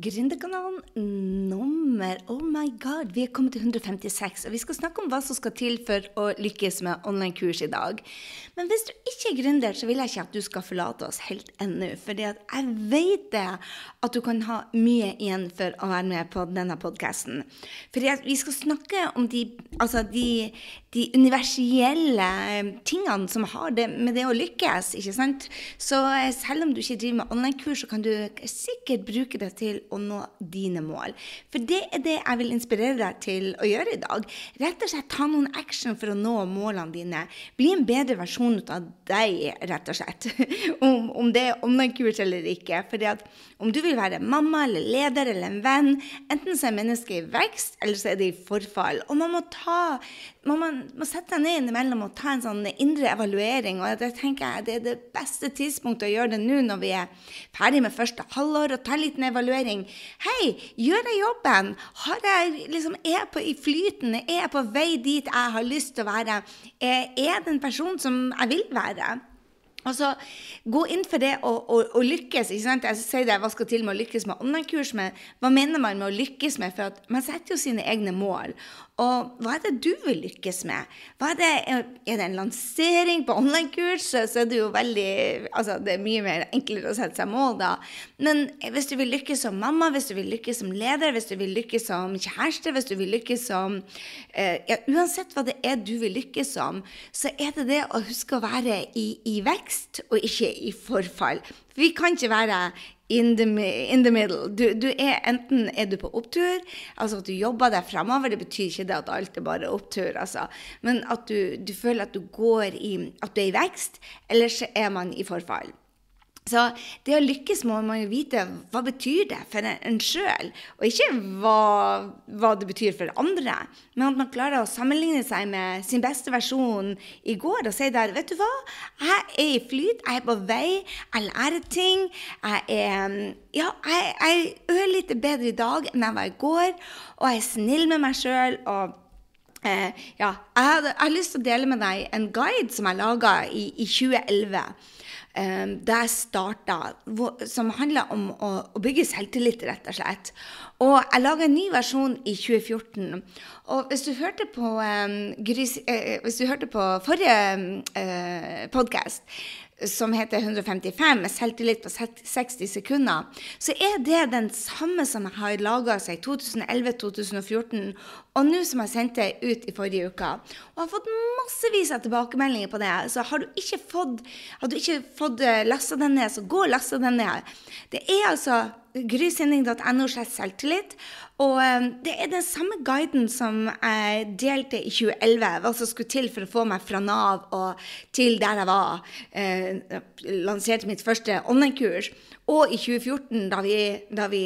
Gründerkanalen nummer Oh my god, vi er kommet til 156, og vi skal snakke om hva som skal til for å lykkes med online-kurs i dag. Men hvis du ikke er gründer, så vil jeg ikke at du skal forlate oss helt ennå. For jeg vet det at du kan ha mye igjen for å være med på denne podkasten. For vi skal snakke om de, altså de, de universelle tingene som har det med det å lykkes. ikke sant? Så selv om du ikke driver med online-kurs, så kan du sikkert bruke det til å nå dine mål. For det er det jeg vil inspirere deg til å gjøre i dag. Rett og slett ta noen action for å nå målene dine. Bli en bedre versjon av deg, rett og slett. om, om det er online-kurs eller ikke. Fordi at om du vil være mamma eller leder eller en venn, enten så er mennesket i vekst, eller så er det i forfall. Og man må ta man må, må sette seg ned innimellom og ta en sånn indre evaluering. Og det tenker jeg det er det beste tidspunktet å gjøre det nå når vi er ferdig med første halvår, og ta en liten evaluering. Hei, gjør jeg jobben? Har jeg, liksom, er jeg i flyten? Er jeg på vei dit jeg har lyst til å være? Er jeg den personen som jeg vil være? Altså, Gå inn for det å, og, og lykkes. ikke sant? Jeg sier det, Hva skal til med å lykkes med online-kurs? Men hva mener man med å lykkes med? For Man setter jo sine egne mål. Og hva er det du vil lykkes med? Er det, er det en lansering på online-kurs, så er det jo veldig altså Det er mye mer enklere å sette seg mål da. Men hvis du vil lykkes som mamma, hvis du vil lykkes som leder, hvis du vil lykkes som kjæreste, hvis du vil lykkes som eh, ja, Uansett hva det er du vil lykkes som, så er det det å huske å være i, i vekst vekst og ikke i forfall. Vi kan ikke være in the, in the middle. Du, du er, enten er du på opptur, altså at du jobber deg framover. Det betyr ikke det at alt er bare opptur, altså. Men at du, du føler at du går i At du er i vekst, eller så er man i forfall. Så det å lykkes må man jo vite hva betyr det for en sjøl, og ikke hva, hva, det betyr for andre. Men at man klarer å sammenligne seg med sin beste versjon i går og si der Vet du hva, jeg er i flyt, jeg er på vei, jeg lærer ting. Jeg er ja, jeg, jeg er litt bedre i dag enn jeg var i går, og jeg er snill med meg sjøl. Eh, ja, jeg, hadde, jeg, har lyst til å dele med deg en guide som jeg laga i, i 2011 um, da jeg starta, som handla om å, bygge selvtillit, rett og slett. Og jeg laga en ny versjon i 2014. Og hvis du hørte på, um, gris, uh, du hørte på forrige uh, podkast, som heter 155, med selvtillit på 60 sekunder, så er det den samme som jeg har laga seg i 2011-2014, og nå som jeg sendte ut i forrige uke. Og jeg har fått massevis av tilbakemeldinger på det. Så har du ikke fått, har du ikke fått eh, lasta den ned, så gå og lasta den ned. Det er altså grysynding.no selvtillit. Og um, det er den samme guiden som jeg delte i 2011, hva som skulle til for å få meg fra Nav og til der jeg var. Eh, lanserte mitt første online-kurs. Og i 2014, da vi, da vi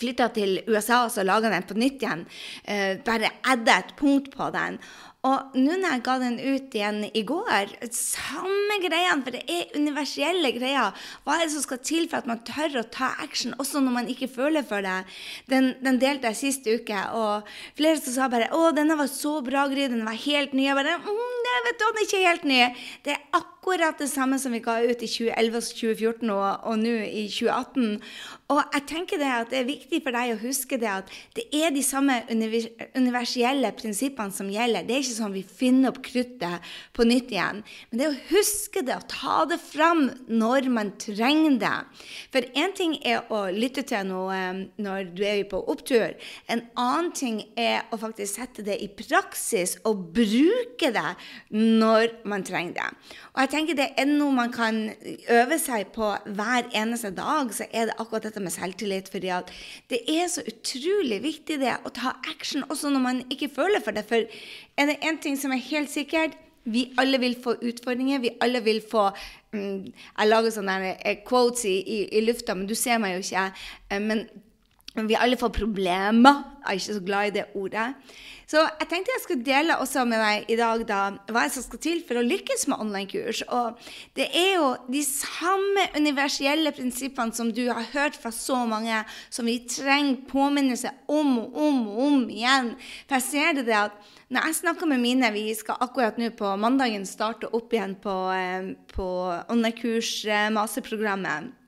flytta til USA, så laga den på nytt igjen. Eh, bare adda et punkt på den. Og nå når jeg ga den ut igjen i går, samme greiene, for det er universelle greier. Hva er det som skal til for at man tør å ta action, også når man ikke føler for det? Den, den delte jeg sist uke, og flere som sa bare 'Å, denne var så bra, Gry. Den var helt ny.' Jeg bare mm, nei, vet du, den er ikke helt ny. Det er akkurat det samme som vi ga ut i 2011 og 2014 og, og nå i 2018. Og jeg tenker det at det er viktig for deg å huske det at det er de samme universelle prinsippene som gjelder. Det er ikke sånn vi finner opp kruttet på nytt igjen. Men det å huske det og ta det fram når man trenger det. For én ting er å lytte til noe eh, når du er på opptur. En annen ting er å faktisk sette det i praksis og bruke det når man trenger det. Og jeg tenker det er noe man kan øve seg på hver eneste dag, så er det akkurat dette med selvtillit. fordi at det er så utrolig viktig det å ta action også når man ikke føler for det. For er det én ting som er helt sikkert, vi alle vil få utfordringer. Vi alle vil få um, Jeg lager sånne eh, quotes i, i, i, lufta, men du ser meg jo ikke. Uh, men vi alle får problemer. Jeg er ikke så glad i det ordet. Så jeg tenkte jeg skulle dele også med deg i dag da, hva som skal til for å lykkes med online-kurs. Og det er jo de samme universelle prinsippene som du har hørt fra så mange, som vi trenger påminnelse om og om og om igjen. For jeg ser det at når jeg snakker med mine Vi skal akkurat nå på mandagen starte opp igjen på, eh, på online-kurs-maseprogrammet.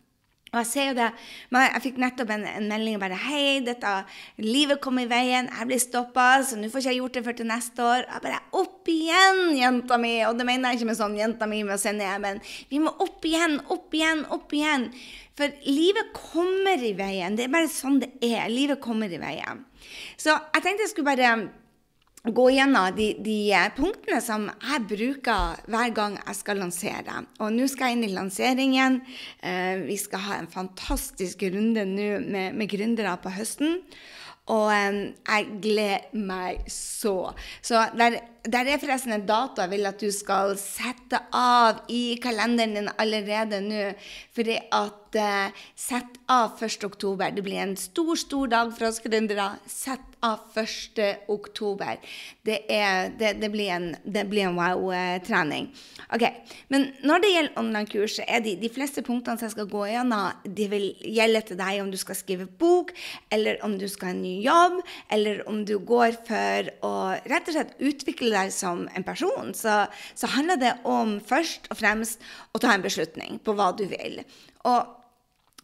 Og jeg ser jo det, men jeg fikk nettopp en, en melding bare Hei, dette livet kom i veien, jeg blir stoppa, så nå får ikke jeg gjort det før til neste år. Jeg bare Opp igjen, jenta mi! Og det mener jeg ikke med sånn jenta mi med å se ned, men vi må opp igjen, opp igjen, opp igjen. For livet kommer i veien. Det er bare sånn det er. Livet kommer i veien. Så jeg tenkte jeg skulle bare gå gjennom de, de, punktene som jeg bruker hver gang jeg skal lansere. Og nå skal jeg inn i lanseringen. Eh, vi skal ha en fantastisk runde nå med, med gründere på høsten. Og eh, jeg gleder meg så. Så der, der, er forresten en dato jeg vil at du skal sette av i kalenderen din allerede nå. Fordi at uh, Sett av 1. oktober. Det blir en stor, stor dag for oss gründere. Sett av 1. oktober. Det, det, det, blir en, en wow-trening. Ok, Men når det gjelder online-kurs, er de, de fleste punktene som jeg skal gå gjennom, de vil gjelde til deg om du skal skrive bok, eller om du skal ha en ny jobb, eller om du går for å rett og slett utvikle deg som en person. Så, så handler det om først og fremst å ta en beslutning på hva du vil. Og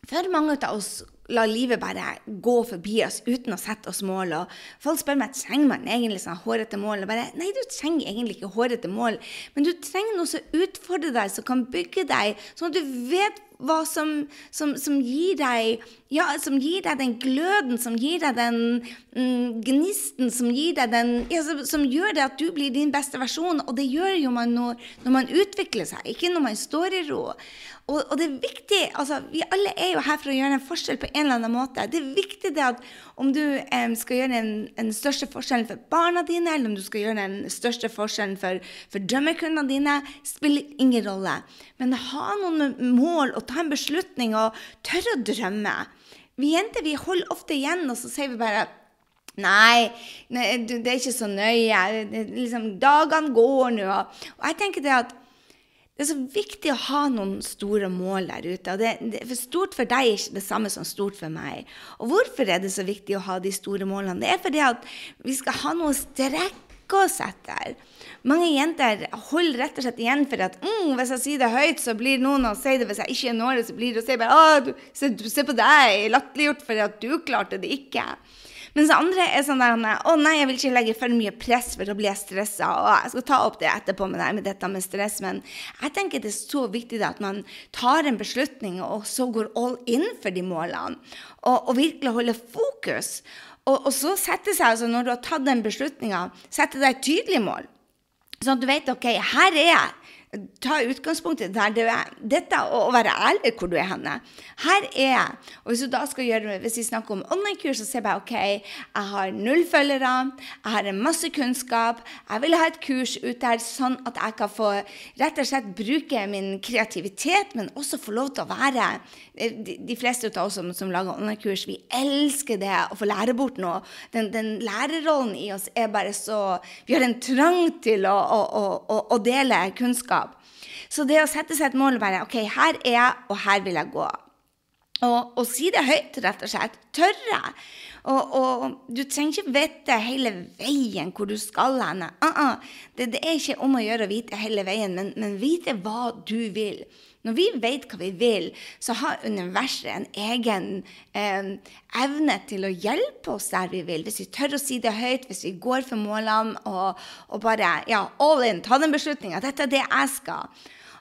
for mange av oss la livet bare gå forbi oss uten å sette oss mål. Og folk spør meg trenger man egentlig sånn hårete mål. Og bare, Nei, du trenger egentlig ikke hårete mål, men du trenger noe som utfordrer deg, som kan bygge deg, sånn at du vet hva som, som, som, gir deg, ja, som, gir deg den gløden, som gir deg den mm, gnisten, som, gir deg den, ja, som, gjør det at du blir din beste versjon. Og det gjør jo man når, når man utvikler seg, ikke når man står i ro. Og, og, det er viktig, altså Vi alle er jo her for å gjøre en forskjell på en eller annen måte. Det er viktig det at om du um, skal gjøre en, en, største forskjellen for barna dine, eller om du skal gjøre den største forskjellen for, for drømmekundene dine, spiller ingen rolle. Men ha noen mål og ta en beslutning og tørre å drømme. Vi jenter vi holder ofte igjen, og så sier vi bare nei det er ikke så nøye. Liksom, dagene går nå. Og jeg tenker det at det er så viktig å ha noen store mål der ute. og det, det, for Stort for deg er ikke det samme som stort for meg. Og hvorfor er det så viktig å ha de store målene? Det er fordi at vi skal ha noe å strekke oss etter. Mange jenter holder rett og slett igjen for at mm, hvis jeg sier det høyt, så blir noen å si det. Hvis jeg ikke når det, så blir det å si bare Å, se, se på deg, latterliggjort fordi at du klarte det ikke. Mens andre er sånn der Å nei, jeg vil ikke legge for mye press, for da blir jeg stressa. Og jeg skal ta opp det etterpå med deg med dette med stress. Men jeg tenker det er så viktig at man tar en beslutning, og så går all in for de målene. Og, og virkelig holder fokus. Og, og så sette seg, altså når du har tatt den beslutninga, sette deg et tydelig mål. Sånn at du vet OK, her er jeg ta utgangspunktet der du er. Dette å være ærlig hvor du er henne. Her er jeg. Og hvis, du da skal gjøre, hvis vi snakker om online-kurs, så sier jeg bare OK, jeg har null følgere, jeg har masse kunnskap, jeg vil ha et kurs ut der sånn at jeg kan få rett og slett bruke min kreativitet, men også få lov til å være eh, De, de fleste av oss som, som lager online-kurs, vi elsker det å få lære bort noe. Den, den lærerrollen i oss er bare så Vi har en trang til å, å, å, å dele kunnskap så det å sette seg et mål og bare OK, her er jeg, og her vil jeg gå. Og, og si det høyt, rett og slett. Tørre. Og, og, du trenger ikke vite hele veien hvor du skal hen. Uh -uh. Det, det, er ikke om å gjøre å vite hele veien, men, men vite hva du vil. Når vi vet hva vi vil, så har universet en egen eh, evne til å hjelpe oss der vi vil. Hvis vi tør å si det høyt, hvis vi går for målene og, og bare ja, all in, ta den beslutninga. Dette er det jeg skal.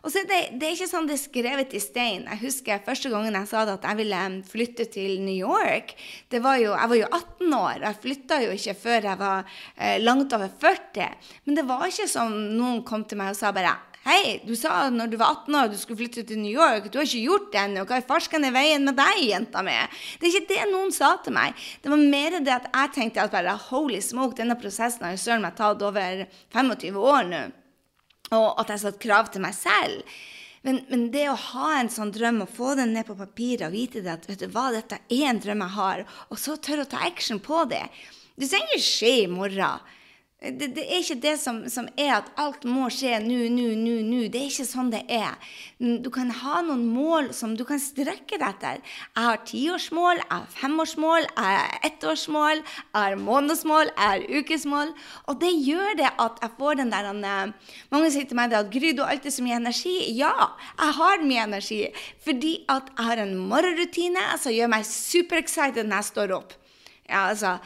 Og så er det, det er ikke sånn det er skrevet i stein. Jeg husker første gangen jeg sa det at jeg ville flytte til New York. Det var jo, jeg var jo 18 år, og jeg flytta jo ikke før jeg var eh, langt over 40. Men det var ikke som noen kom til meg og sa bare Hei, du sa når du var 18 år du skulle flytte til New York. Du har ikke gjort det ennå. Hva er farsken i veien med deg, jenta mi? Det er ikke det noen sa til meg. Det var mer det at jeg tenkte at bare holy smoke, denne prosessen har jo søren meg tatt over 25 år nå og at jeg satte krav til meg selv. Men, men, det å ha en sånn drøm og få den ned på papiret og vite det at vet du hva, dette er en drøm jeg har, og så tørre å ta action på det Det trenger ikke skje i morgen. Det, det, er ikke det som, som, er at alt må skje nå, nå, nå, nå. Det er ikke sånn det er. Du kan ha noen mål som du kan strekke deg etter. Jeg har tiårsmål, jeg har femårsmål, jeg har ettårsmål, jeg har månedsmål, jeg har ukesmål. Og det gjør det at jeg får den der uh, Mange sier til meg at Gry, du har alltid så mye energi. Ja, jeg har mye energi. Fordi at jeg har en morgenrutine som gjør meg superexcited når jeg står opp. Ja, altså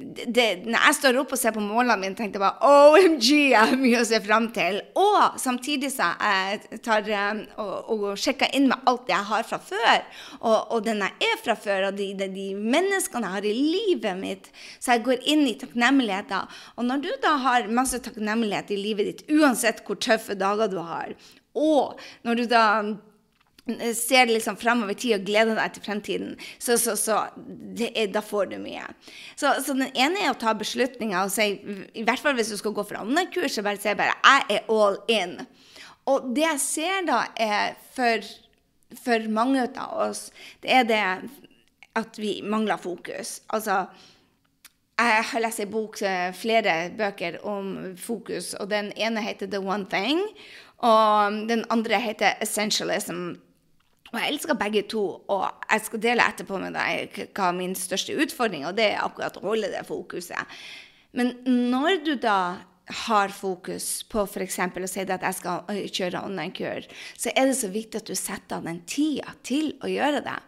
det, når jeg står opp og ser på målene mine, tenkte jeg bare OMG, jeg har mye å se fram til. Og samtidig så jeg tar um, og, og, sjekker inn med alt det jeg har fra før. Og, og den jeg er fra før, og de, de, de, menneskene jeg har i livet mitt. Så jeg går inn i takknemligheten. Og når du da har masse takknemlighet i livet ditt, uansett hvor tøffe dager du har, og når du da ser liksom framover tid og gleder deg til fremtiden, så, så, så er, da får du mye. Så, så, den ene er å ta beslutninger og si, i hvert fall hvis du skal gå for kurs, så bare si bare 'jeg er all in'. Og det jeg ser da er for, for mange av oss, det er det at vi mangler fokus. Altså jeg har lest en bok, eh, flere bøker om fokus, og den ene heter 'The One Thing', og den andre heter 'Essentialism'. Og jeg elsker begge to, og jeg skal dele etterpå med deg hva min største utfordring og det er akkurat å holde det fokuset. Men når du da har fokus på f.eks. å si at jeg skal kjøre online-kur, så er det så viktig at du setter av den tida til å gjøre det.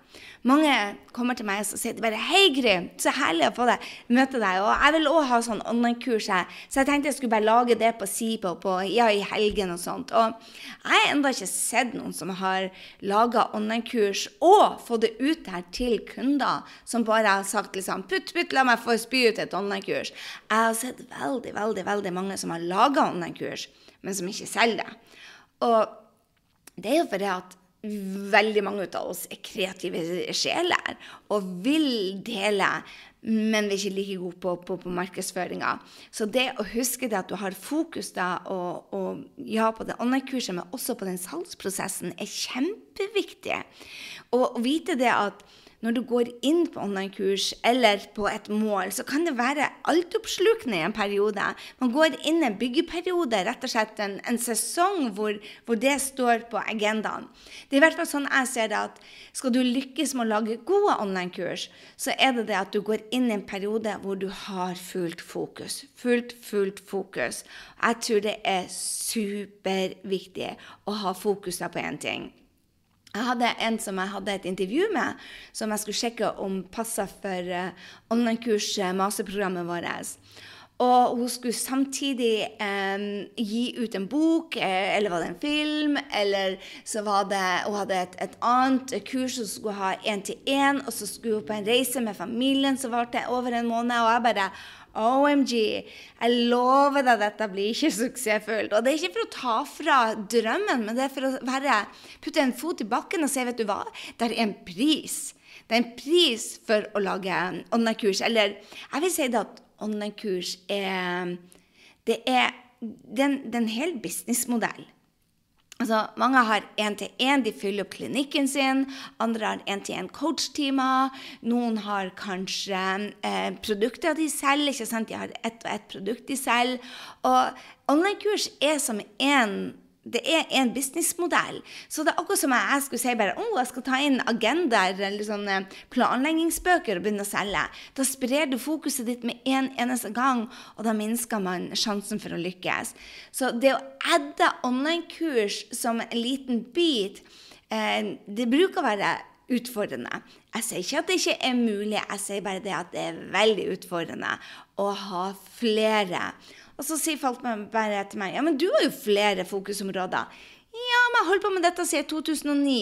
Mange kommer til meg og sier bare 'Hei, Gry, så herlig å få deg, møte deg.' Og jeg vil òg ha sånn online-kurs, så jeg tenkte jeg skulle bare lage det på SIPO på, ja, i helgen og sånt. Og jeg har ennå ikke sett noen som har laga online-kurs og fått det ut her til kunder, som bare har sagt liksom 'Putt, putt, la meg få spy ut et online-kurs'. Jeg har sett veldig, veldig, veldig mange som har laga online-kurs, men som ikke selger det. Og det er jo fordi at veldig mange av oss er kreative sjeler og vil dele, men vi er ikke like gode på, på, på markedsføringa. Så det å huske det at du har fokus da, og, og ja, på det online-kurset, men også på den salgsprosessen, er kjempeviktig. Og vite det at når du går inn på online-kurs eller på et mål, så kan det være altoppslukende i en periode. Man går inn i en byggeperiode, rett og slett en, en sesong hvor, hvor, det står på agendaen. Det er i hvert fall sånn jeg ser det at skal du lykkes med å lage gode online-kurs, så er det det at du går inn i en periode hvor du har fullt fokus. Fullt, fullt fokus. Jeg tror det er superviktig å ha fokuset på én ting. Jeg hadde en som jeg hadde et intervju med, som jeg skulle sjekke om passa for uh, online-kurs, uh, masterprogrammet vårt. Og hun skulle samtidig um, gi ut en bok, eh, eller var det en film, eller så var det Hun hadde et, et annet kurs hun skulle ha én-til-én, og så skulle hun på en reise med familien som varte over en måned. Og jeg bare OMG. Jeg lover deg dette blir ikke suksessfullt. Og det er ikke for å ta fra drømmen, men det er for å være, putte en fot i bakken og si, vet du hva, det er en pris. Det er en pris for å lage online-kurs. Eller jeg vil si det at online-kurs er Det er, en hel businessmodell. Altså, mange har én-til-én, de fyller opp klinikken sin. Andre har én-til-én-coach-timer. Noen har kanskje eh, produkter de selger. ikke sant? De har ett og ett produkt de selger. Og online-kurs er som én det er en businessmodell. Så det er akkurat som jeg skulle si bare oh, jeg skal ta inn agendaer eller sånne planleggingsbøker og begynne å selge. Da sprer du fokuset ditt med en eneste gang, og da minsker man sjansen for å lykkes. Så det å adde online-kurs som en liten bit, eh, det bruker å være utfordrende. Jeg sier ikke at det ikke er mulig, jeg sier bare det at det er veldig utfordrende å ha flere. Og så sier folk bare til meg ja, men du har jo flere fokusområder. Ja, men jeg holder på med dette siden 2009,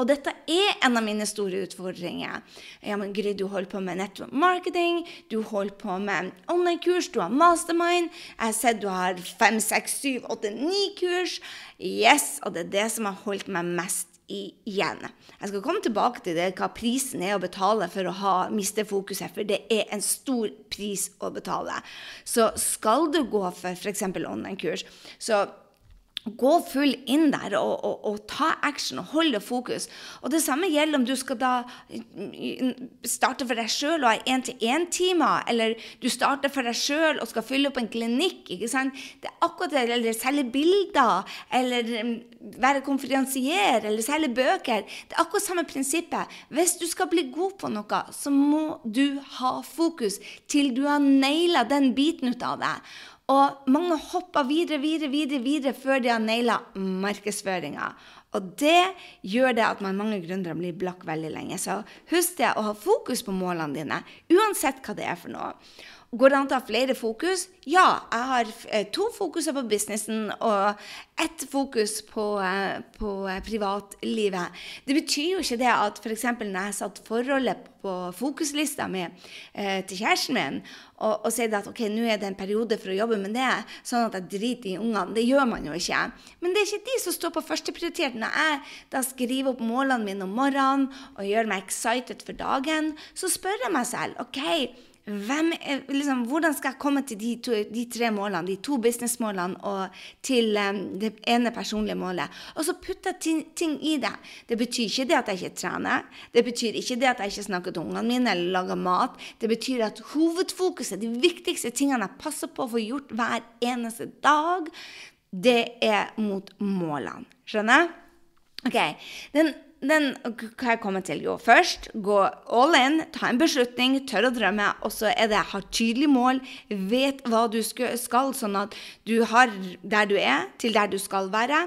og dette er en av mine store utfordringer. Ja, men Gry, du holder på med network marketing, du holder på med online-kurs, du har mastermind. Jeg har sett du har fem, seks, syv, åtte, ni kurs. Yes, og det er det som har holdt meg mest igjen. Jeg skal komme tilbake til det, hva prisen er å betale for å ha, miste fokuset, for det er en stor pris å betale. Så skal du gå for f.eks. online-kurs, så gå full inn der og, og, og, ta action og holde fokus. Og det samme gjelder om du skal da starte for deg sjøl og ha én-til-én-timer, eller du starter for deg sjøl og skal fylle opp en klinikk. ikke sant? Det er akkurat det, Eller selge bilder, eller mm, være konferansier, eller selge bøker. Det er akkurat samme prinsippet. Hvis du skal bli god på noe, så må du ha fokus til du har naila den biten ut av det. Og mange hopper videre, videre, videre, videre før de har naila markedsføringa. Og det gjør det at man mange gründere blir blakk veldig lenge. Så husk det å ha fokus på målene dine, uansett hva det er for noe. Går det an å ha flere fokus? Ja, jeg har eh, to fokuser på businessen og ett fokus på, eh, på eh, privatlivet. Det betyr jo ikke det at f.eks. når jeg satt forholdet på fokuslista mi til kjæresten min, og, og sier at ok, nå er det en periode for å jobbe med det, sånn at jeg driter i ungene. Det gjør man jo ikke. Men det er ikke de som står på førsteprioritet. Når jeg da skriver opp målene mine om morgenen og gjør meg excited for dagen, så spør jeg meg selv ok, er, liksom, hvordan skal jeg komme til de, to, de, tre målene, de to businessmålene og til um, det ene personlige målet? Og så putte ting, ting, i det. Det betyr ikke det at jeg ikke trener. Det betyr ikke det at jeg ikke snakker til ungene mine eller lager mat. Det betyr at hovedfokuset, de viktigste tingene jeg passer på å få gjort hver eneste dag, det er mot målene. Skjønner? Ok, Den den, hva jeg kommer til? Jo, først gå all in, ta en beslutning, tør å drømme. Og så er det ha tydelig mål, vet hva du skal, sånn at du har der du er, til der du skal være.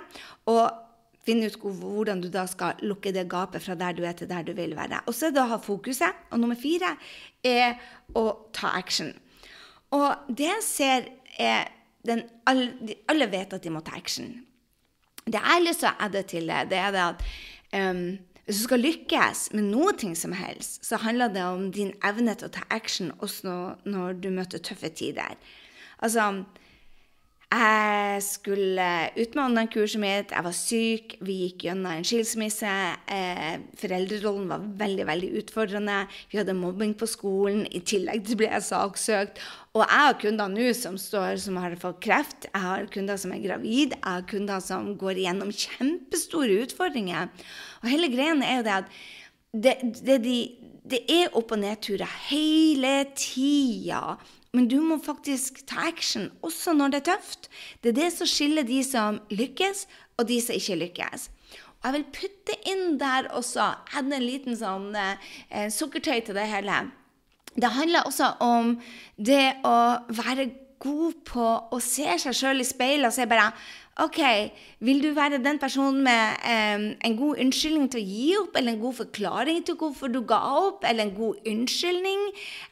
Og finne ut hvordan du da skal lukke det gapet fra der du er til der du vil være. Og så er det å ha fokuset. Og nummer fire er å ta action. Og det jeg ser, er den, alle, alle vet at de må ta action. Det jeg har lyst til å adde til det, er det at Um, hvis du skal lykkes med noe ting som helst, så handler det om din evne til å ta action også når, når du møter tøffe tider. Altså, jeg skulle ut med online-kurset mitt, jeg var syk, vi gikk gjennom en skilsmisse. Eh, foreldrerollen var veldig veldig utfordrende. Vi hadde mobbing på skolen. I tillegg ble jeg saksøkt. Og jeg har kunder nå som, står, som har fått kreft, jeg har kunder som er gravid, jeg har kunder som går igjennom kjempestore utfordringer. Og hele greien er jo det at det, det, de, det er opp- og nedturer hele tida. Men du må faktisk ta action også når det er tøft. Det er det som skiller de som lykkes, og de som ikke lykkes. Og jeg vil putte inn der også, en liten sånn eh, sukkertøy til det hele. Det handler også om det å være god på å se seg sjøl i speilet og se bare OK, vil du være den personen med um, en god unnskyldning til å gi opp, eller en god forklaring til hvorfor du ga opp, eller en god unnskyldning,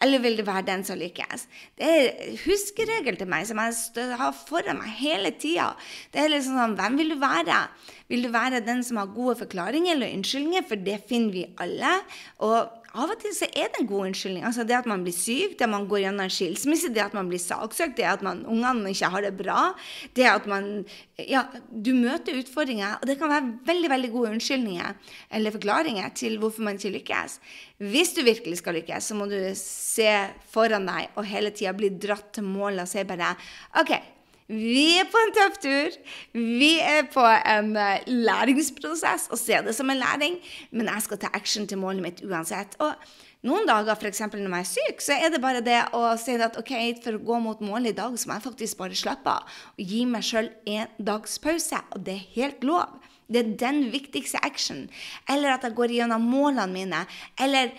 eller vil du være den som lykkes? Det er huskeregel til meg som jeg har foran meg hele tida. Det er liksom sånn, hvem vil du være? Vil du være den som har gode forklaringer eller unnskyldninger, for det finner vi alle. Og av og til så er det en god unnskyldning. Altså Det at man blir syk, det at man går gjennom en skilsmisse, det at man blir saksøkt, det at man, ungene ikke har det bra, det at man Ja, du møter utfordringer, og det kan være veldig veldig gode unnskyldninger eller forklaringer til hvorfor man ikke lykkes. Hvis du virkelig skal lykkes, så må du se foran deg og hele tida bli dratt til målet og si bare OK, vi er på en tøff tur. Vi er på en uh, læringsprosess og ser det som en læring. Men jeg skal ta action til målet mitt uansett. Og noen dager, f.eks. når jeg er syk, så er det bare det å si at ok, for å gå mot målet i dag, så må jeg faktisk bare slappe av og gi meg sjøl en dags pause. Og det er helt lov. Det er den viktigste action. Eller at jeg går gjennom målene mine. Eller,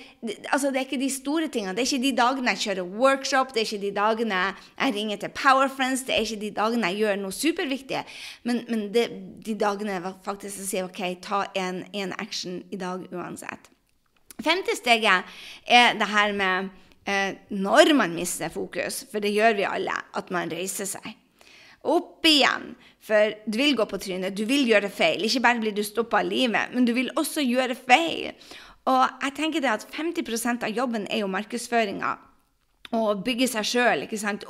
altså Det er ikke de store tingene. Det er ikke de dagene jeg kjører workshop, det er ikke de dagene jeg ringer til Power Friends, det er ikke de dagene jeg gjør noe superviktig. Men, men det, de dagene jeg faktisk sier OK, ta en, action i dag uansett. Femte steget er det her med eh, når man mister fokus, for det gjør vi alle, at man reiser seg. Opp igjen. For du vil gå på trynet, du vil gjøre feil. Ikke bare blir du stoppa av livet, men du vil også gjøre feil. Og jeg tenker det at 50% av jobben er jo markedsføringa. Å bygge seg sjøl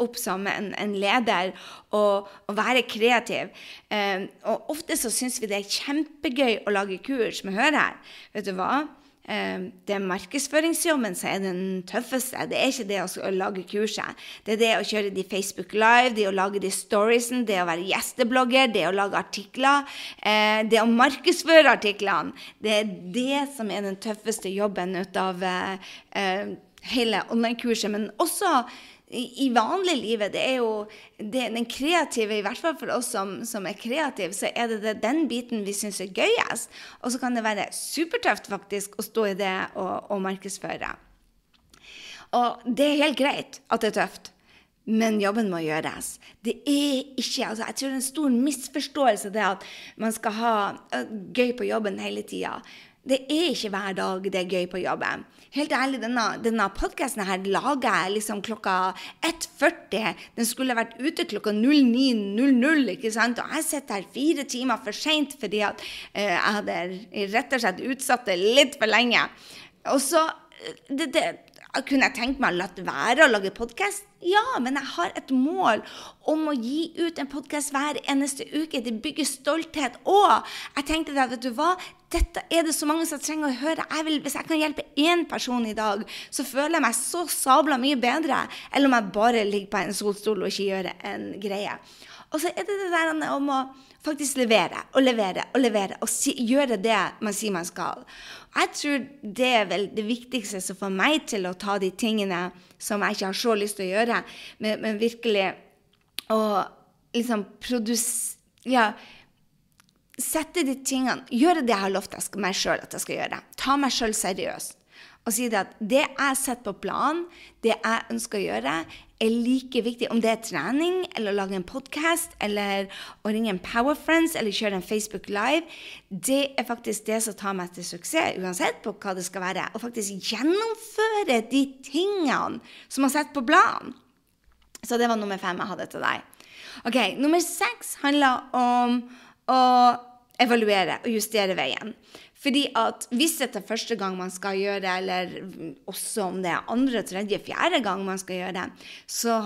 opp som en, en leder og, og, være kreativ. Eh, og ofte så syns vi det er kjempegøy å lage kurs. Men hør her, vet du hva? Eh, det er markedsføringsjobben som er den tøffeste. Det er ikke det å lage kurset. Det er det å kjøre de Facebook Live, det å lage de storiesene, det å være gjesteblogger, det å lage artikler. Eh, det å markedsføre artiklene. Det er det som er den tøffeste jobben ut av eh hele online-kurset. Men også i, i vanliglivet, det er jo det, den kreative, i hvert fall for oss som, som er kreative, så er det, det den biten vi syns er gøyest. Og så kan det være supertøft faktisk å stå i det og, og markedsføre. Og det er helt greit at det er tøft. Men jobben må gjøres. Det er ikke, altså Jeg tror det er en stor misforståelse det at man skal ha gøy på jobben hele tida. Det er ikke hver dag det er gøy på jobben. Helt ærlig, denne, denne podkasten her lager jeg liksom klokka 1.40. Den skulle vært ute klokka 09.00, ikke sant? Og jeg sitter her fire timer for seint fordi at eh, jeg hadde rett og slett utsatt det litt for lenge. Og så eh, det, det, kunne jeg tenkt meg å la være å lage podkast? Ja, men jeg har et mål om å gi ut en podkast hver eneste uke. Det bygger stolthet. Og jeg tenkte da, vet du hva, dette er det så mange som trenger å høre. Jeg vil, hvis jeg kan hjelpe én person i dag, så føler jeg meg så sabla mye bedre enn om jeg bare ligger på en solstol og ikke gjør en greie. Og så er det det der om å faktisk levere og levere og levere og si, gjøre det man sier man skal. Jeg tror det er vel det viktigste som får meg til å ta de tingene som jeg ikke har så lyst til å gjøre, men, men virkelig å liksom produsere Ja, sette de tingene Gjøre det jeg har lovt meg sjøl at jeg skal gjøre. Ta meg sjøl seriøst og si det at det jeg setter på planen, det jeg ønsker å gjøre, er like viktig. Om det er trening, eller å lage en podkast, eller å ringe en Power Friends, eller kjøre en Facebook Live, det er faktisk det som tar meg til suksess, uansett på hva det skal være. Å faktisk gjennomføre de tingene som har setter på planen. Så det var nummer fem jeg hadde til deg. Ok, Nummer seks handler om å evaluere og justere veien. Fordi at hvis dette er første gang man skal gjøre det, eller også om det er andre, tredje, fjerde gang man skal gjøre det, så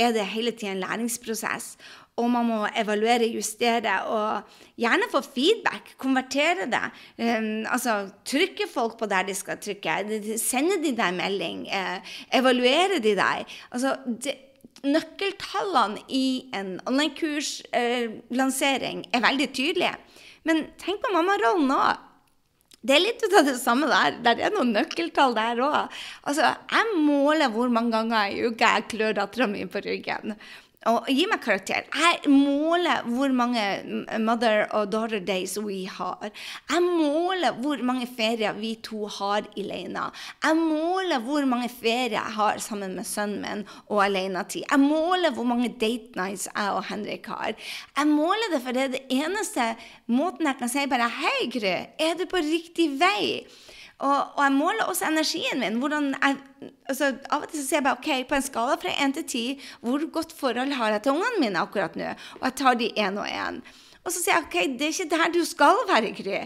er det hele tiden en læringsprosess. Og man må evaluere, justere og gjerne få feedback. Konvertere det. Um, altså trykke folk på der de skal trykke. Sende de deg melding. Uh, evaluere de deg. Altså, det, nøkkeltallene i en online-kurslansering eh, er veldig tydelige. Men tenk på mammarollen òg. Det er litt ut av det samme der. Der er noen nøkkeltall der òg. Altså, jeg måler hvor mange ganger i uka jeg klør dattera mi på ryggen og gi meg karakter. Jeg måler hvor mange mother og daughter days vi har. Jeg måler hvor mange ferier vi to har alene. Jeg måler hvor mange ferier jeg har sammen med sønnen min og alenetid. Jeg måler hvor mange date nights jeg og Henrik har. Jeg måler det, for det er det eneste måten jeg kan si bare Hei, Gry, er du på riktig vei? Og, og, jeg måler også energien min. Jeg, altså, av og til så sier jeg bare OK, på en skala fra 1 til 10, hvor godt forhold har jeg til ungene mine akkurat nå? Og jeg tar de én og én. Og så sier jeg OK, det er ikke der du skal være, Gry.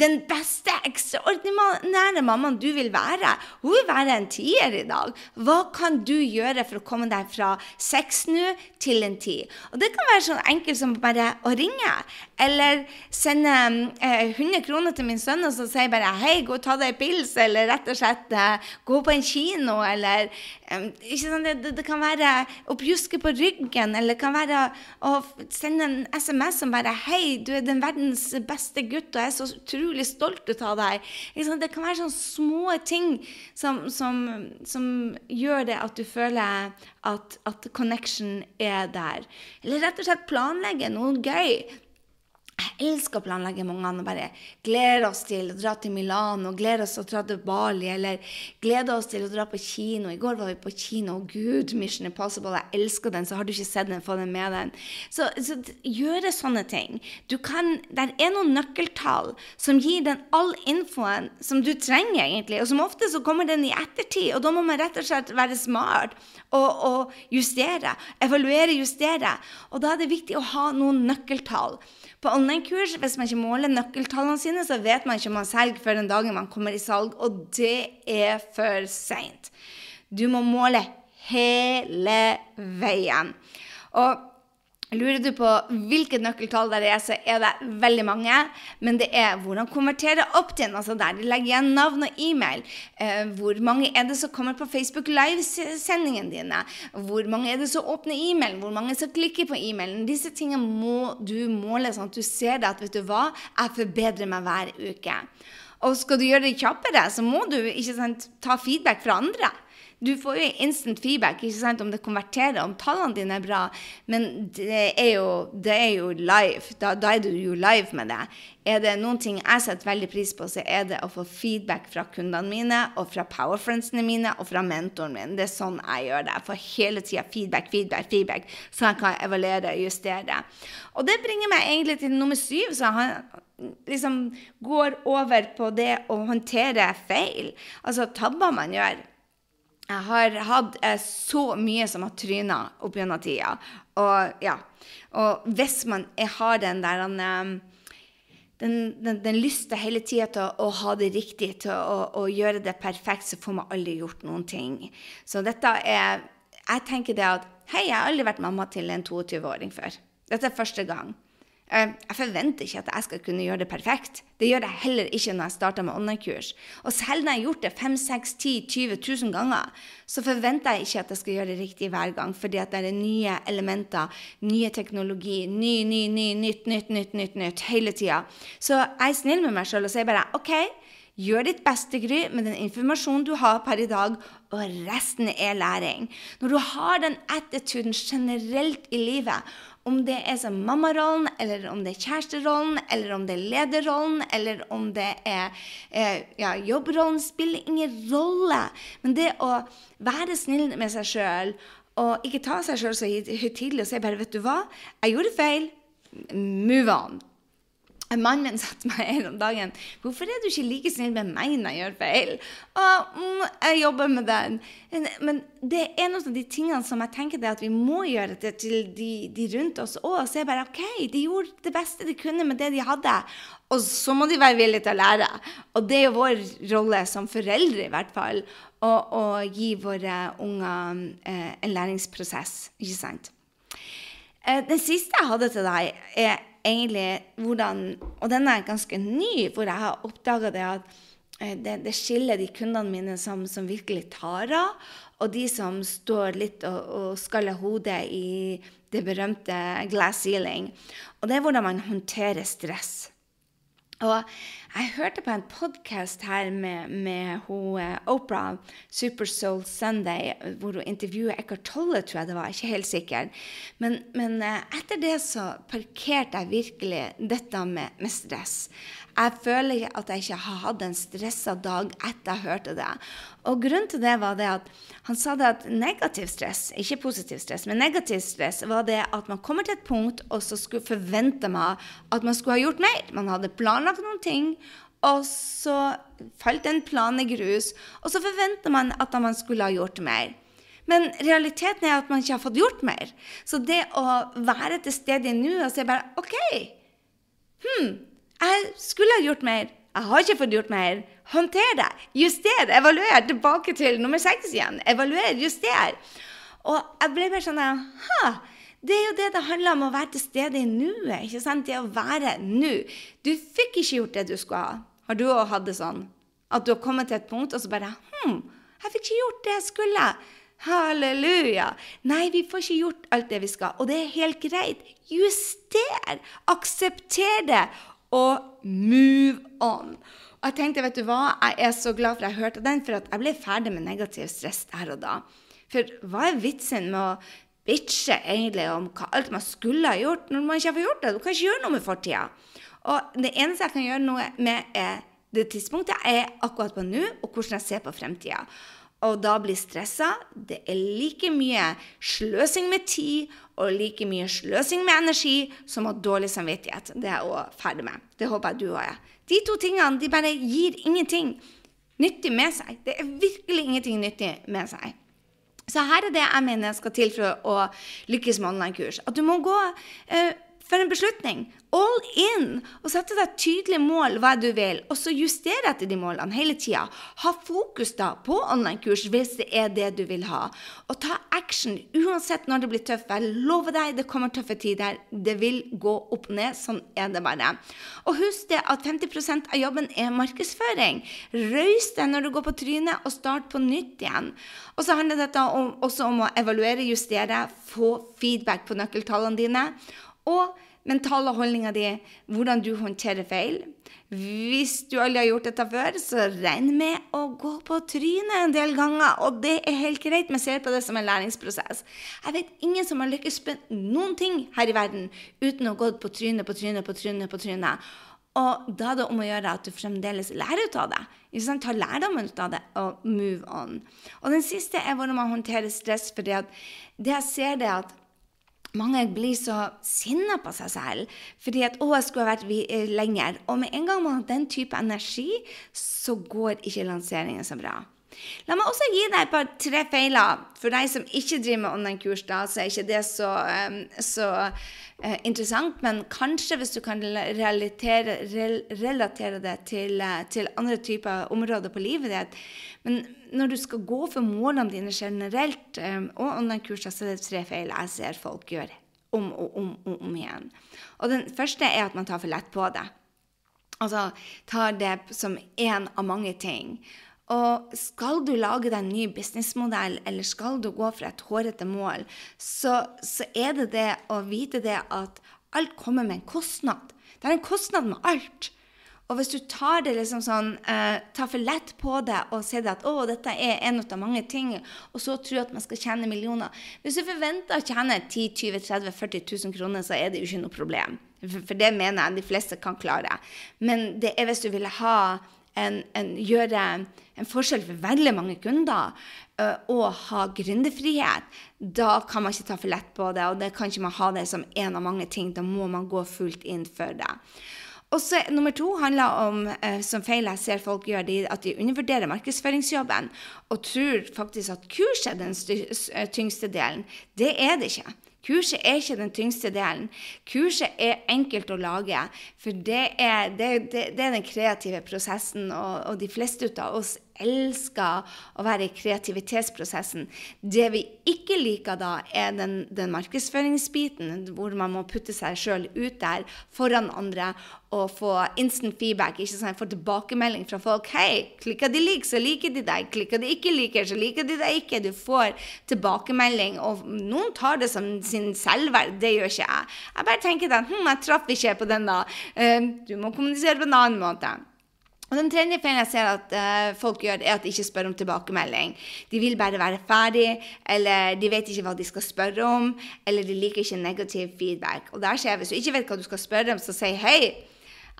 Den beste, ekstraordinære mammaen du vil være, hun vil være en tier i dag. Hva kan du gjøre for å komme deg fra seks nå til en ti? Og det kan være sånn enkelt som bare å ringe. Eller sende eh, 100 kroner til min sønn og så sier bare hei, gå og ta deg en pils, eller rett og slett eh, gå på en kino, eller eh, det, det, det, kan være å pjuske på ryggen, eller det kan være å sende en SMS som bare Hei, du er den verdens beste gutt, og jeg er så utrolig stolt ut av deg. Det kan være sånne små ting som, som, som gjør det at du føler at, at connection er der. Eller rett og slett planlegge noe gøy jeg elsker å planlegge med ungene og bare gleder oss til å dra til Milano, gleder oss til å dra til Bali, eller gleder oss til å dra på kino. I går var vi på kino. og Gud, Mission Impossible, jeg elsker den. Så har du ikke sett den, få den med den. Så, så gjøre sånne ting. Du kan, Der er noen nøkkeltall som gir den all infoen som du trenger, egentlig. Og som ofte så kommer den i ettertid, og da må man rett og slett være smart og, og justere. Evaluere, justere. Og da er det viktig å ha noen nøkkeltall. På online-kurs, hvis man ikke måler nøkkeltallene sine, så vet man ikke om man selger før den dagen man kommer i salg, og det er for seint. Du må måle hele veien. Og Lurer du på hvilket nøkkeltall det er, så er det veldig mange. Men det er hvordan konvertere opt-in, altså der de legger igjen navn og e-mail. Eh, hvor mange er det som kommer på Facebook Live-sendingene dine? Hvor mange er det som åpner e-mailen? Hvor mange som klikker på e-mailen? Disse tingene må du måle, sånn at du ser det at vet du hva, jeg forbedrer meg hver uke. Og skal du gjøre det kjappere, så må du sant, ta feedback fra andre. Du får jo instant feedback ikke sant, om det konverterer, om tallene dine er bra. Men det er jo, det er jo live. Da, da, er du jo live med det. Er det noen ting jeg setter veldig pris på, så er det å få feedback fra kundene mine, og fra powerfriendsene mine, og fra mentoren min. Det er sånn jeg gjør det. Jeg får hele tida feedback, feedback, feedback, så jeg kan evaluere og justere. Og det bringer meg egentlig til nummer syv. så han liksom går over på det å håndtere feil. Altså tabber man gjør. Jeg har hatt eh, så mye som har tryna opp gjennom tida. Og ja. Og hvis man har den der den, den, den, den lysta hele tida til å, å, ha det riktig, til å, å, gjøre det perfekt, så får man aldri gjort noen ting. Så dette er Jeg tenker det at Hei, jeg har aldri vært mamma til en 22-åring før. Dette er første gang. Eh, jeg forventer ikke at jeg skal kunne gjøre det perfekt. Det gjør jeg heller ikke når jeg starter med online-kurs. Og selv når jeg har gjort det 5 6 10 20 000 ganger, så forventer jeg ikke at jeg skal gjøre det riktig hver gang, fordi at det er nye elementer, nye teknologi, ny, ny, ny, nytt, nytt, nytt, nytt, nytt hele tida. Så jeg er snill med meg sjøl og sier bare OK. Gjør ditt beste, Gry, med den informasjonen du har per i dag, og resten er læring. Når du har den attituden generelt i livet, om det er som mammarollen, eller om det er kjæresterollen, eller om det er lederrollen, eller om det er eh, ja, jobbrollen, spiller ingen rolle. Men det å være snill med seg sjøl, og ikke ta seg sjøl så høytidelig og si bare 'Vet du hva, jeg gjorde feil. Move on'. Mannen min sa til meg en om dagen 'Hvorfor er du ikke like snill med meg når jeg gjør feil?' Og, mm, jeg jobber med den. Men det er en av de tingene som jeg tenker at vi må gjøre det til de, de rundt oss òg. Se bare OK, de gjorde det beste de kunne med det de hadde. Og så må de være villige til å lære. Og det er jo vår rolle som foreldre, i hvert fall, å, å gi våre unger eh, en læringsprosess. Ikke sant? Eh, den siste jeg hadde til deg, er egentlig hvordan Og den er ganske ny, hvor jeg har oppdaga det at eh, det, det, skiller de kundene mine som, som, virkelig tar av, og de som står litt og, og skaller hodet i det berømte glass ceiling. Og det er hvordan man håndterer stress. Og jeg hørte på en podkast her med, med hun, uh, Oprah, Super Soul Sunday, hvor hun intervjuet Eckhart Tolle, tror jeg det var. Ikke helt sikker. Men, men uh, etter det så parkerte jeg virkelig dette med, med stress. Jeg føler at jeg ikke har hatt en stressa dag etter jeg hørte det. Og grunnen til det var det at han sa det at negativ stress, ikke positiv stress, men negativ stress var det at man kommer til et punkt, og så skulle forvente man at man skulle ha gjort mer. Man hadde planlagt noen ting, og så falt den planen i grus, og så forventer man at man skulle ha gjort mer. Men realiteten er at man ikke har fått gjort mer. Så det å være til stede i nuet og si bare OK, hm, jeg skulle ha gjort mer. Jeg har ikke fått gjort mer. Håndter det. Juster. Evaluer. Tilbake til nummer seks igjen. Evaluer. Juster. Og jeg ble bare sånn Ha! Det er jo det det handler om å være til stede i nuet. ikke sant? Det å være nå. Du fikk ikke gjort det du skulle ha. Har du òg hatt det sånn? At du har kommet til et punkt, og så bare Hm, jeg fikk ikke gjort det jeg skulle. Halleluja. Nei, vi får ikke gjort alt det vi skal. Og det er helt greit. Juster. Aksepter det og move on. Og jeg tenkte, vet du hva, jeg er så glad for at jeg hørte den, for at jeg ble ferdig med negativ stress der og da. For hva er vitsen med å bitche egentlig om hva alt man skulle ha gjort, når man ikke har fått gjort det? Du kan ikke gjøre noe med fortida. Og det eneste jeg kan gjøre noe med, er det tidspunktet jeg er akkurat på nå, og hvordan jeg ser på fremtida og da blir stressa. Det er like mye sløsing med tid og like mye sløsing med energi som å ha dårlig samvittighet. Det er jeg ferdig med. Det håper jeg du òg er. De to tingene de bare gir ingenting nyttig med seg. Det er virkelig ingenting nyttig med seg. Så her er det jeg mener skal til for å lykkes med online-kurs. At du må gå eh, for en beslutning. All in! Og sette deg tydelige tydelig mål hva du vil, og så justere etter de målene hele tida. Ha fokus da på online-kurs hvis det er det du vil ha. Og ta action uansett når det blir tøft. Jeg lover deg, det kommer tøffe tider. Det vil gå opp og ned. Sånn er det bare. Og husk det at 50% av jobben er markedsføring. Røys deg når du går på trynet, og start på nytt igjen. Og så handler dette om, også om å evaluere, justere, få feedback på nøkkeltallene dine. Og mentale holdninga di, hvordan du håndterer feil. Hvis du aldri har gjort dette før, så regn med å gå på trynet en del ganger. Og det er helt greit, men ser på det som en læringsprosess. Jeg vet ingen som har lykkes med noen ting her i verden uten å ha gått på trynet, på trynet, på trynet, på trynet. Og da er det om å gjøre at du fremdeles lærer ut av det. Ta lærdommen ut av det og move on. Og den siste er hvordan man håndterer stress. For det jeg ser, det at mange blir så sinna på seg selv fordi at 'Å, jeg skulle ha vært eh, lenger'. Og med en gang man har den type energi, så går ikke lanseringen så bra. La meg også gi deg et par tre feiler. For deg som ikke driver med online-kurs, da, så er ikke det så, um, så uh, interessant. Men kanskje hvis du kan rel relatere det til, uh, til, andre typer områder på livet ditt. Men når du skal gå for målene dine generelt, um, og online-kurser, så er det tre feil jeg ser folk gjøre om og om, om, om igjen. Og den første er at man tar for lett på det. Altså tar det som én av mange ting. Og skal du lage deg en ny businessmodell, eller skal du gå for et hårete mål, så, så, er det det å vite det at alt kommer med en kostnad. Det er en kostnad med alt. Og hvis du tar det liksom sånn, eh, tar for lett på det og sier at å, dette er en av mange ting, og så tror at man skal tjene millioner Hvis du forventer å tjene 10 20 30 40 000 kroner, så er det jo ikke noe problem. For, for det mener jeg de fleste kan klare. Men det er hvis du vil ha en, en, gjøre en forskjell for veldig mange kunder uh, og ha gründerfrihet, da kan man ikke ta for lett på det, og det kan ikke man ha det som en av mange ting. Da må man gå fullt inn for det. Og så Nummer to handler om, eh, som feil jeg ser folk gjør, de, at de undervurderer markedsføringsjobben og tror faktisk at kurs er den tyngste delen. Det er det ikke. Kurset er ikke den tyngste delen. Kurset er enkelt å lage, for det er, det, det, det er den kreative prosessen, og, og de fleste av oss elsker å være i kreativitetsprosessen. Det vi ikke liker da, er den, den markedsføringsbiten, hvor man må putte seg sjøl ut der foran andre og få instant feedback. ikke sant? Få tilbakemelding fra folk. 'Hei, klikker de lik, så liker de deg. Klikker de ikke liker, så liker de deg ikke.' Du får tilbakemelding, og noen tar det som sin selvverd. Det gjør ikke jeg. Jeg bare tenker at hm, jeg traff ikke på den, da. Uh, du må kommunisere på en annen måte. Og Den tredje feilen jeg ser at uh, folk gjør, er at de ikke spør om tilbakemelding. De vil bare være ferdig, eller de vet ikke hva de skal spørre om, eller de liker ikke negativ feedback. Og der skjer Hvis du ikke vet hva du skal spørre om, så si hei.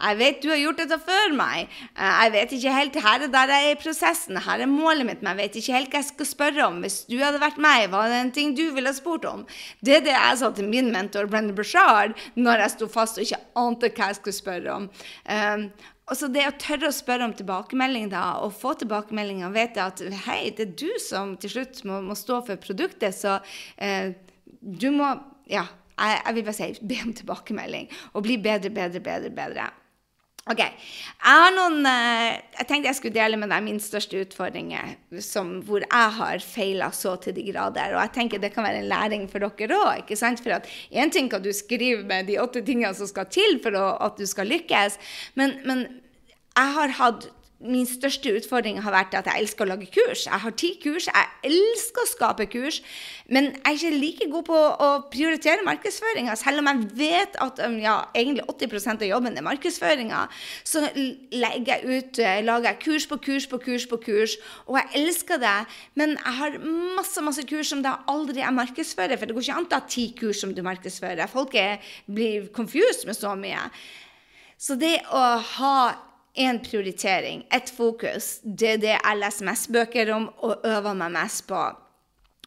Jeg vet du har gjort dette før meg. Eh, jeg vet ikke helt Her er der jeg er i prosessen. Her er målet mitt, men jeg vet ikke helt hva jeg skal spørre om. Hvis du hadde vært meg, hva er det en ting du ville ha spurt om? Det er det jeg sa til min mentor Brendan Brashard når jeg sto fast og ikke ante hva jeg skulle spørre om. Um, så det å tørre å spørre om tilbakemelding da, og få tilbakemeldinger og vite at hei, det er du som til slutt må, må stå for produktet, så eh, du må Ja, jeg, jeg, vil bare si be om tilbakemelding og bli bedre, bedre, bedre, bedre. Ok, Jeg har noen, eh, jeg tenkte jeg skulle dele med deg min største utfordring, hvor jeg har feila så til de grader. Og jeg tenker det kan være en læring for dere òg. For at én ting kan du skrive med de åtte tingene som skal til for å, at du skal lykkes, men, men jeg har hatt min største utfordring har vært at jeg elsker å lage kurs. Jeg har ti kurs, jeg elsker å skape kurs, men jeg er ikke like god på å prioritere markedsføringa. Selv om jeg vet at um, ja, egentlig 80% av jobben er markedsføringa, så legger jeg ut, eh, lager jeg kurs på kurs på kurs på kurs, og jeg elsker det. Men jeg har masse masse kurs som da aldri jeg markedsfører, for det går ikke an å ha ti kurs som du markedsfører. Folk er, blir confused med så mye. Så det å ha én prioritering, ett fokus. Det er det jeg leser mest bøker om og øver meg mest på.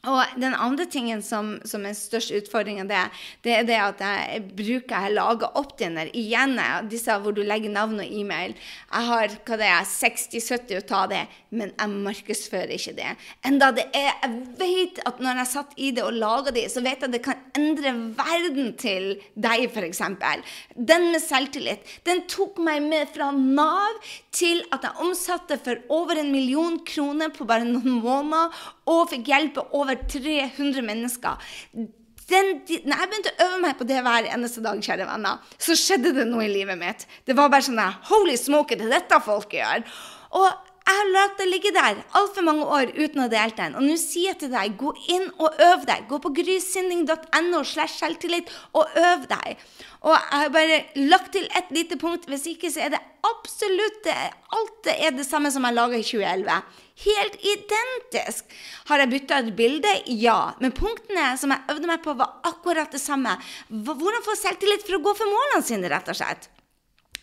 Og den andre tingen som, som er størst utfordring av det, det er det at jeg bruker Jeg lager opt-in-er igjen, disse hvor du legger navn og e-mail. Jeg har hva det er, 60-70 å ta det, men jeg markedsfører ikke det. Enda det er Jeg vet at når jeg satt i det og laga de, så vet jeg at det kan endre verden til deg, f.eks. Den med selvtillit, den tok meg med fra Nav til at jeg omsatte for over en million kroner på bare noen måneder, og fikk hjelpe over 300 mennesker. Den, når jeg begynte å øve meg på det hver eneste dag, kjære venner, så skjedde det noe i livet mitt. Det var bare sånn Holy smoke, det er dette folk gjør. Og jeg har latt det ligge der altfor mange år uten å dele den. Og nå sier jeg til deg, gå inn og øv deg. Gå på grysynding.no slash selvtillit og øv deg. Og jeg har bare lagt til et lite punkt. Hvis ikke så er det absolutt det. Alt det er det samme som jeg laga i 2011. Helt identisk. Har jeg bytta et bilde? Ja. Men punktene som jeg øvde meg på, var akkurat det samme. Hvordan få selvtillit for å gå for målene sine, rett og slett.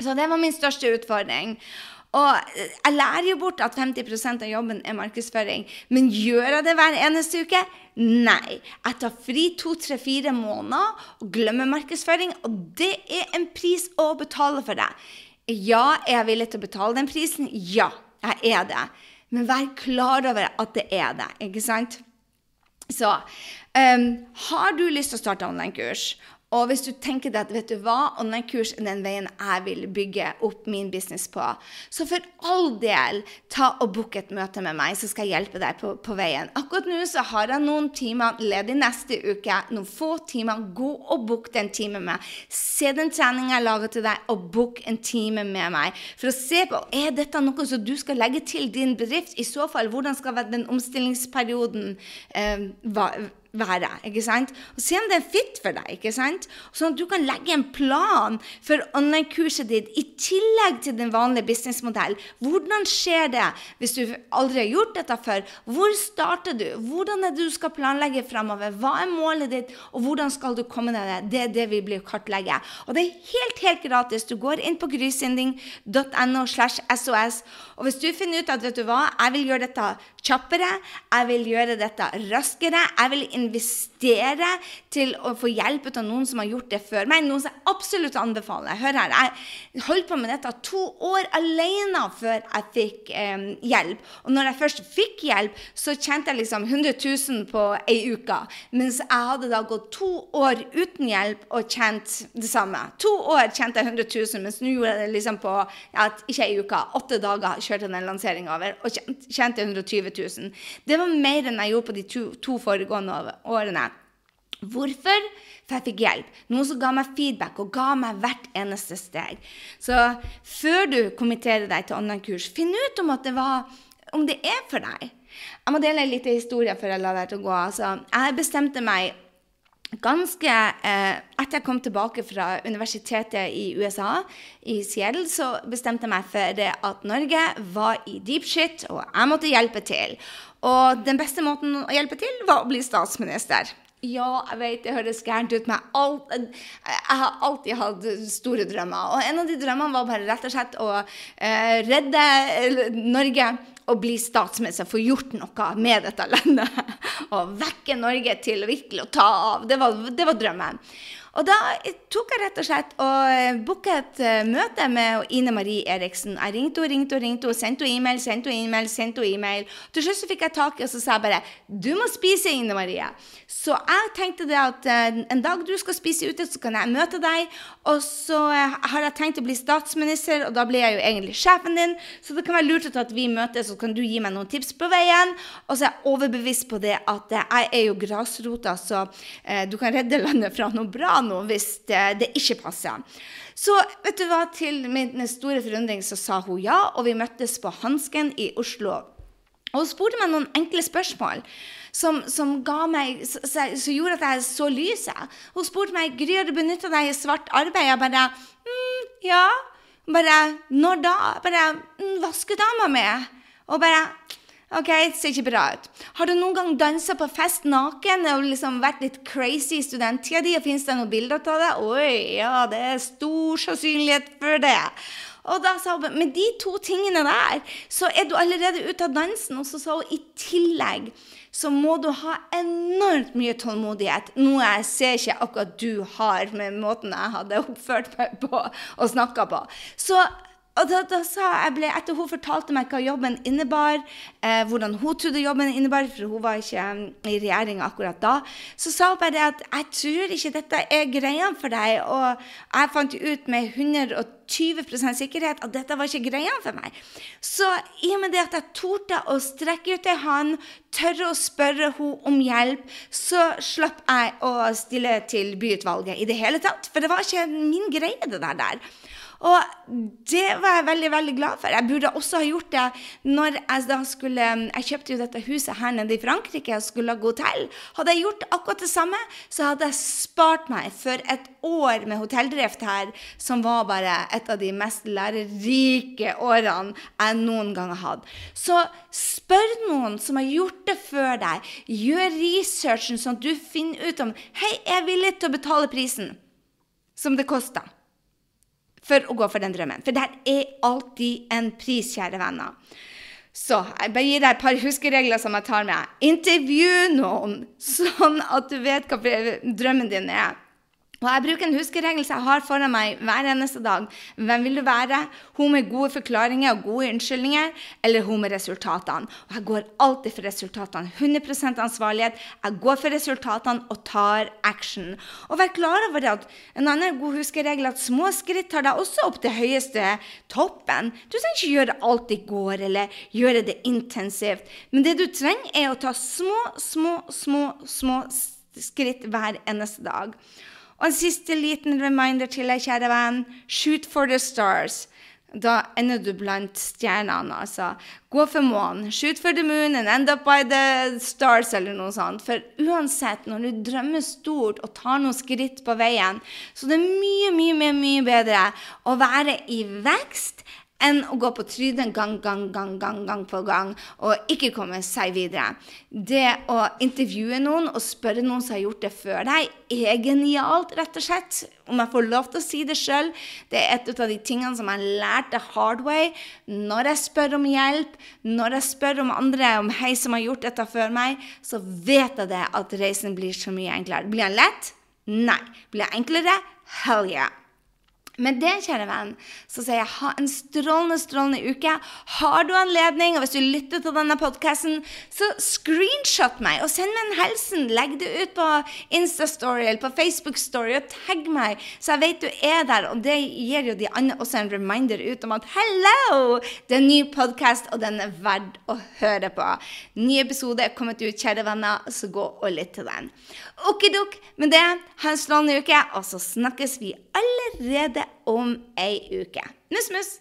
Så det var min største utfordring. Og jeg lærer jo bort at 50% av jobben er markedsføring. Men gjør jeg det hver eneste uke? Nei. Jeg tar fri to, tre, fire måneder og glemmer markedsføring. Og det er en pris å betale for det. Ja, er jeg villig til å betale den prisen? Ja, jeg er det. Men vær klar over at det er det, ikke sant? Så um, har du lyst til å starte online-kurs, og hvis du tenker deg at vet du hva, online-kurs er den veien jeg vil bygge opp min business på, så for all del, ta og book et møte med meg, så skal jeg hjelpe deg på, på veien. Akkurat nå så har jeg noen timer ledig neste uke. Noen få timer. Gå og book den timen med Se den treninga jeg lager til deg, og book en time med meg. For å se på er dette noe som du skal legge til din bedrift. I så fall, hvordan skal den omstillingsperioden eh, være. ikke sant? Og Se om det er fit for deg. ikke sant? Sånn at du kan legge en plan for online-kurset ditt i tillegg til den vanlige businessmodellen. Hvordan skjer det hvis du aldri har gjort dette før? Hvor starter du? Hvordan er det du skal planlegge framover? Hva er målet ditt, og hvordan skal du komme deg det? Det er det vi blir kartlegge. Og det er helt, helt gratis. Du går inn på grysynding.no slash SOS, og hvis du finner ut at vet du hva, jeg vil gjøre dette kjappere, jeg vil gjøre dette raskere, jeg vil investere til å få hjelp av noen som har gjort det før meg. Noen som jeg absolutt anbefaler. Hør her, jeg holdt på med dette to år alene før jeg fikk eh, hjelp. Og når jeg først fikk hjelp, så tjente jeg liksom 100 000 på ei uke. Mens jeg hadde da gått to år uten hjelp og tjent det samme. To år tjente jeg 100 000, mens nå gjorde jeg det liksom på ja, ikke ei uke, åtte dager kjørte den lanseringa over og tjente 120 000. Det var mer enn jeg gjorde på de to, to foregående årene. Hvorfor? For jeg fikk hjelp. Noen som ga meg feedback og ga meg hvert eneste steg. Så før du kommenterer deg til online-kurs, finn ut om, det var, om det er for deg. Jeg må dele en liten historie før jeg lar til å gå. Altså, jeg bestemte meg ganske eh, Etter jeg kom tilbake fra universitetet i USA, i Seattle, så bestemte jeg meg for at Norge var i deep shit, og jeg måtte hjelpe til. Og den beste måten å hjelpe til, var å bli statsminister. Ja, jeg vet det høres gærent ut, men alt, jeg har alltid hatt store drømmer. Og en av de drømmene var bare rett og slett å eh, redde Norge og bli statsminister, få gjort noe med dette landet. Og vekke Norge til virkelig å ta av. Det var, det var drømmen. Og da tok jeg rett og slett og eh, booka et uh, møte med Ine Marie Eriksen. Jeg ringte og ringte og ringte og sendte henne e-mail, sendte henne e-mail, sendte henne e-mail. Til slutt så fikk jeg tak i og så sa jeg bare Du må spise, Ine Marie. Så jeg tenkte det at uh, en dag du skal spise ute, så kan jeg møte deg. Og så har jeg tenkt å bli statsminister, og da blir jeg jo egentlig sjefen din. Så det kan være lurt at vi møtes, så kan du gi meg noen tips på veien. Og så er jeg overbevist på det at jeg er jo grasrota, så du kan redde landet fra noe bra noe hvis det, ikke passer. Så vet du hva, til min store forundring så sa hun ja, og vi møttes på Hansken i Oslo. Og hun spurte meg noen enkle spørsmål som, som, meg, som, gjorde at jeg så lyset. Hun spurte meg Gry, har du benytta deg i svart arbeid. Jeg bare mm, ja. Bare når da? Bare mm, vaskedama mi. Og bare OK, det ser ikke bra ut. Har du noen gang dansa på fest naken og liksom vært litt crazy i studenttida di? Fins det noen bilder av det? Oi, ja, det er stor sannsynlighet for det. Og da sa hun med de to tingene der, så er du allerede ute av dansen. Og så sa hun i tillegg så må du ha enormt mye tålmodighet. Noe jeg ser ikke akkurat du har med måten jeg hadde oppført meg på og snakka på. Så og da, da, sa jeg ble, Etter hun fortalte meg hva jobben innebar, eh, hvordan hun trodde jobben innebar, for hun var ikke um, i regjeringa akkurat da, så sa hun bare at jeg tror ikke dette er greia for deg. Og jeg fant ut med 120% sikkerhet at dette var ikke greia for meg. Så i og med det at jeg torde å strekke ut ei hånd, tørre å spørre henne om hjelp, så slapp jeg å stille til byutvalget i det hele tatt. For det var ikke min greie, det der. der. Og det var jeg veldig veldig glad for. Jeg burde også ha gjort det når jeg da skulle Jeg kjøpte jo dette huset her nede i Frankrike og skulle lage hotell. Hadde jeg gjort akkurat det samme, så hadde jeg spart meg for et år med hotelldrift her, som var bare et av de mest lærerike årene jeg noen gang har hatt. Så spør noen som har gjort det før deg. Gjør researchen sånn at du finner ut om Hei, jeg er villig til å betale prisen som det koster for å gå for den drømmen. For det er alltid en pris, kjære venner. Så jeg bare gir deg et par huskeregler som jeg tar med. Intervju noen, sånn at du vet hva drømmen din er. Og Jeg bruker en huskeregel som jeg har foran meg hver eneste dag. Hvem vil du være? Hun med gode forklaringer og gode unnskyldninger, eller hun med resultatene? Og Jeg går alltid for resultatene. 100% ansvarlighet. Jeg går for resultatene og tar action. Og vær klar over at en annen god huskeregel er at små skritt tar deg også opp til høyeste toppen. Du trenger ikke gjøre alt i går, eller gjøre det intensivt. Men det du trenger, er å ta små, små, små, små skritt hver eneste dag. Og en siste liten reminder til deg, kjære venn. Shoot for the stars. Da ender du blant stjernene, altså. Gå for månen. Shoot for the moon and end up by the stars, eller noe sånt. For uansett, når du drømmer stort og tar noen skritt på veien, så det er mye, mye, mye, mye bedre å være i vekst enn å gå på trynet gang, gang, gang, gang, gang på gang og ikke komme seg videre. Det å intervjue noen og spørre noen som har gjort det før deg, er genialt, rett og slett. Om jeg får lov til å si det sjøl. Det er et av de tingene som jeg lærte hard way. Når jeg spør om hjelp, når jeg spør om andre om hei som har gjort dette før meg, så vet jeg det at reisen blir så mye enklere. Blir den lett? Nei. Blir den enklere? Hell yeah. Med det, kjære venn, så sier jeg ha en strålende, strålende uke. Har du anledning, og hvis du lytter til denne podkasten, så screenshot meg og send meg en hilsen. Legg det ut på Insta-story eller på Facebook-story og tagg meg, så jeg vet du er der. Og det gir jo de andre også en reminder ut om at hello! Det er en ny podkast, og den er verdt å høre på. Ny episode er kommet ut, kjære venner, så gå og lytt til den. Okkidok. Med det, ha en strålende uke, og så snakkes vi allerede om ei uke. Nuss, mus!